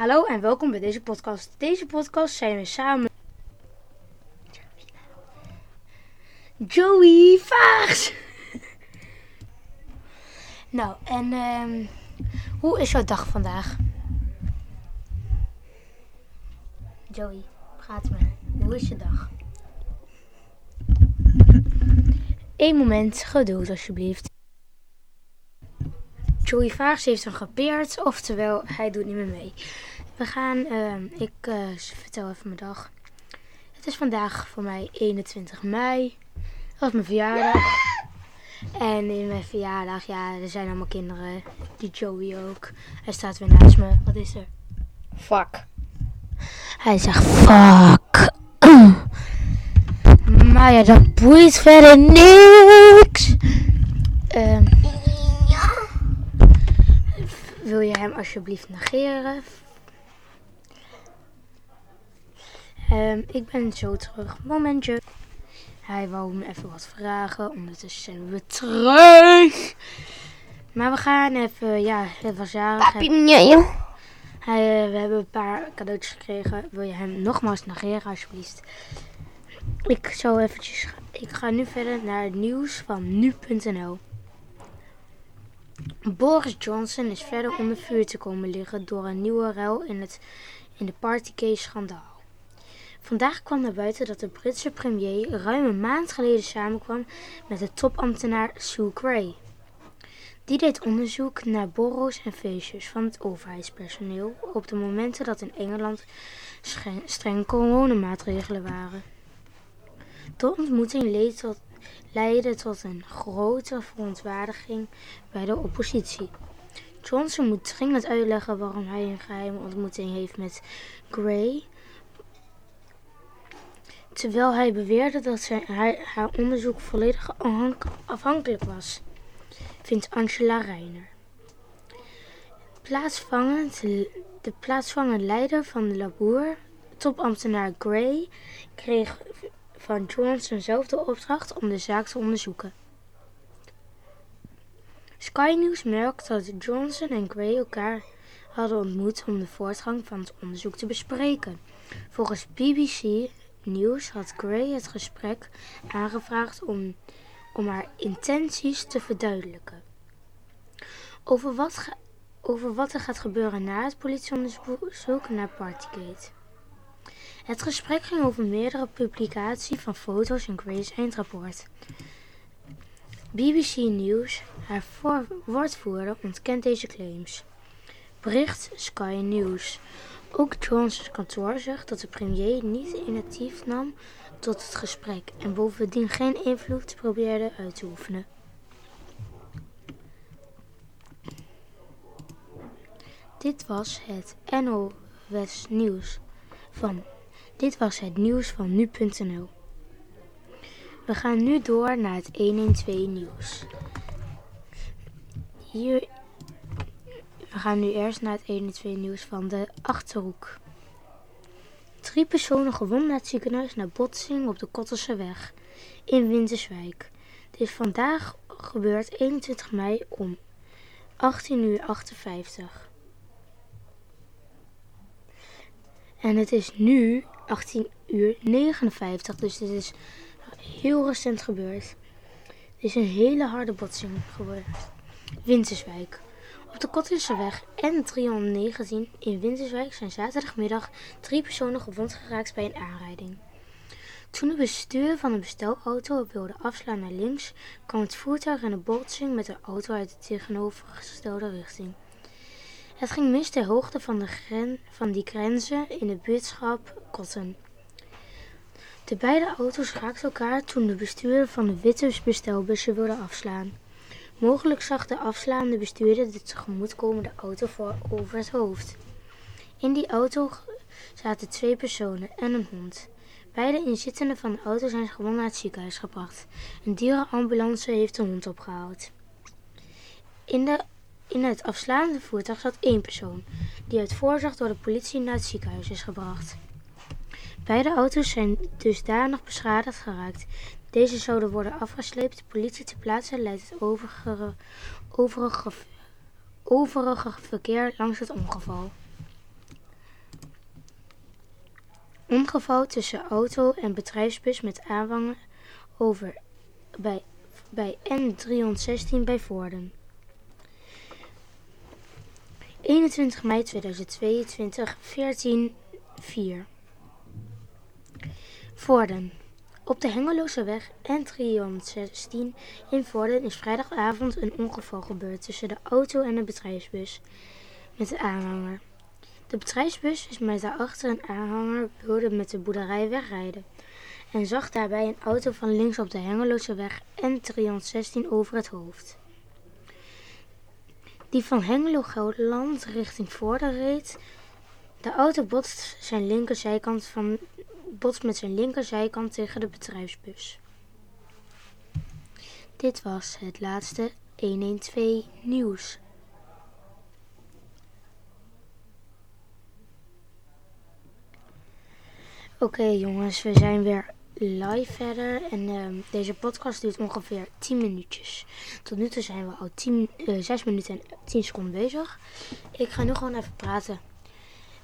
Hallo en welkom bij deze podcast. Deze podcast zijn we samen. Joey Vaars! nou, en ehm, hoe is jouw dag vandaag? Joey, praat maar. Hoe is je dag? Eén moment geduld alsjeblieft. Joey Vaars heeft hem gepeerd, oftewel hij doet niet meer mee. We gaan, ehm, ik eh, vertel even mijn dag. Het is vandaag voor mij 21 mei. Dat was mijn verjaardag. En in mijn verjaardag, ja, er zijn allemaal kinderen. Die Joey ook. Hij staat weer naast me. Wat is er? Fuck. Hij zegt fuck. Maar ja, dat boeit verder niks. Ehm, wil je hem alsjeblieft negeren? Ehm, ik ben zo terug. Momentje. Hij wou me even wat vragen. Ondertussen zijn we terug. Maar we gaan even, ja, het was jarig. Papi, ja. Hij, eh, we hebben een paar cadeautjes gekregen. Wil je hem nogmaals negeren, alsjeblieft? Ik zou eventjes... Ik ga nu verder naar het nieuws van nu.nl. Boris Johnson is verder onder vuur te komen liggen door een nieuwe ruil in, het, in de Partygate-schandaal. Vandaag kwam naar buiten dat de Britse premier ruim een maand geleden samenkwam met de topambtenaar Sue Gray. Die deed onderzoek naar borrels en feestjes van het overheidspersoneel op de momenten dat in Engeland schen- streng coronamaatregelen waren. De ontmoeting leed tot, leidde tot een grote verontwaardiging bij de oppositie. Johnson moet dringend uitleggen waarom hij een geheime ontmoeting heeft met Gray, terwijl hij beweerde dat zijn, haar onderzoek volledig afhank- afhankelijk was, vindt Angela Reiner. Plaatsvangend, de plaatsvangend leider van de Labour, topambtenaar Gray, kreeg van Johnson zelf de opdracht om de zaak te onderzoeken. Sky News merkt dat Johnson en Gray elkaar hadden ontmoet om de voortgang van het onderzoek te bespreken. Volgens BBC News had Gray het gesprek aangevraagd om, om haar intenties te verduidelijken. Over wat, over wat er gaat gebeuren na het politieonderzoek naar Partygate. Het gesprek ging over meerdere publicaties van foto's in Gray's eindrapport. BBC News, haar woordvoerder, ontkent deze claims. Bericht Sky News. Ook Johnsons kantoor zegt dat de premier niet initiatief nam tot het gesprek en bovendien geen invloed probeerde uit te oefenen. Dit was het NOS nieuws van dit was het nieuws van nu.nl. We gaan nu door naar het 112 nieuws. Hier we gaan nu eerst naar het 112 nieuws van de Achterhoek. Drie personen gewond naar het ziekenhuis na botsing op de Kottelseweg in Winterswijk. Dit is vandaag gebeurd 21 mei om 18 uur 58. En het is nu 18 uur 59, dus dit is heel recent gebeurd. Het is een hele harde botsing gebeurd. Winterswijk. Op de Kotterseweg en 319 in Winterswijk zijn zaterdagmiddag drie personen gewond geraakt bij een aanrijding. Toen de bestuurder van een bestelauto wilde afslaan naar links, kwam het voertuig in een botsing met de auto uit de tegenovergestelde richting. Het ging mis ter hoogte van, de van die grenzen in de buurtschap Kotten. De beide auto's raakten elkaar toen de bestuurder van de witte bestelbussen wilde afslaan. Mogelijk zag de afslaande bestuurder de tegemoetkomende auto voor over het hoofd. In die auto zaten twee personen en een hond. Beide inzittenden van de auto zijn gewoon naar het ziekenhuis gebracht. Een dierenambulance heeft de hond opgehaald. In, de, in het afslaande voertuig zat één persoon, die uit voorzorg door de politie naar het ziekenhuis is gebracht. Beide auto's zijn dusdanig beschadigd geraakt. Deze zouden worden afgesleept. De politie ter plaatse leidt het overige, overige, overige verkeer langs het ongeval. ongeval tussen auto en bedrijfsbus met aanhanger over bij, bij N316 bij Voorden. 21 mei 2022, 14, 4. Voorden. Op de Hengeloze weg N316 in Voorden is vrijdagavond een ongeval gebeurd tussen de auto en de bedrijfsbus met de aanhanger. De bedrijfsbus is met daarachter een aanhanger wilde met de boerderij wegrijden en zag daarbij een auto van links op de Hengeloze weg N316 over het hoofd. Die van Hengelo Gelderland richting Voorde reed. De auto botst, zijn linkerzijkant van, botst met zijn linkerzijkant tegen de bedrijfsbus. Dit was het laatste 112 nieuws. Oké jongens, we zijn weer live verder. En ehm, deze podcast duurt ongeveer 10 minuutjes. Tot nu toe zijn we al 10, uh, 6 minuten en 10 seconden bezig. Ik ga nu gewoon even praten.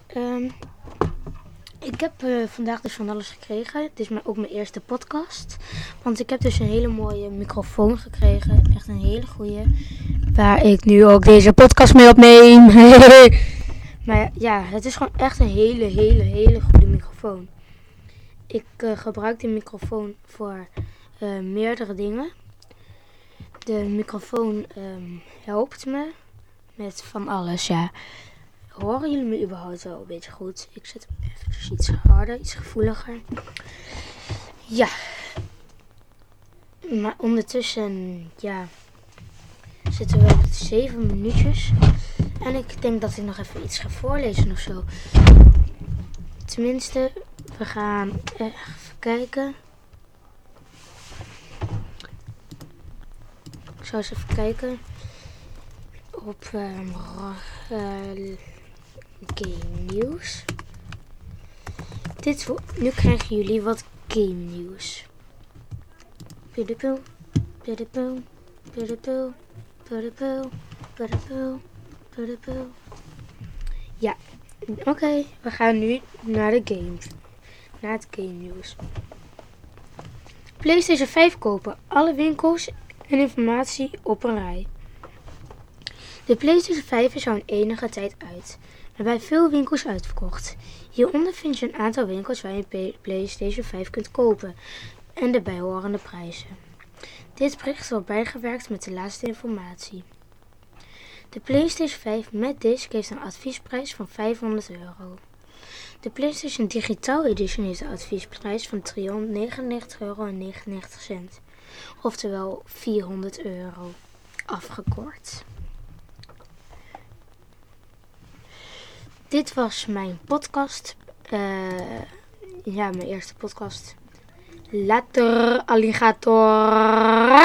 Ehm, ik heb eh, vandaag dus van alles gekregen. Dit is ook mijn eerste podcast. Want ik heb dus een hele mooie microfoon gekregen. Echt een hele goede. Waar ik nu ook deze podcast mee opneem. maar ja, het is gewoon echt een hele, hele, hele goede microfoon. Ik uh, gebruik de microfoon voor uh, meerdere dingen. De microfoon um, helpt me met van alles, ja. Horen jullie me überhaupt wel een beetje goed? Ik zet hem even iets harder, iets gevoeliger. Ja. Maar ondertussen, ja, zitten we op 7 minuutjes. En ik denk dat ik nog even iets ga voorlezen of zo. Tenminste, we gaan even kijken. Ik zou eens even kijken op um, uh, game nieuws. Dit, nu krijgen jullie wat game nieuws. Pidapil, pidapil, pidapil, pidapil, pidapil. Ja, oké, we gaan nu naar de game naar het game nieuws. PlayStation 5 kopen. Alle winkels en informatie op een rij. De PlayStation 5 is al een enige tijd uit, maar bij veel winkels uitverkocht. Hieronder vind je een aantal winkels waar je PlayStation 5 kunt kopen en de bijhorende prijzen. Dit bericht wordt bijgewerkt met de laatste informatie. De PlayStation 5 met disc heeft een adviesprijs van 500 euro. De PlayStation Digital Edition heeft de adviesprijs van 399,99 euro. Oftewel 400 euro afgekort. Dit was mijn podcast. Uh, ja, mijn eerste podcast. Later, alligator.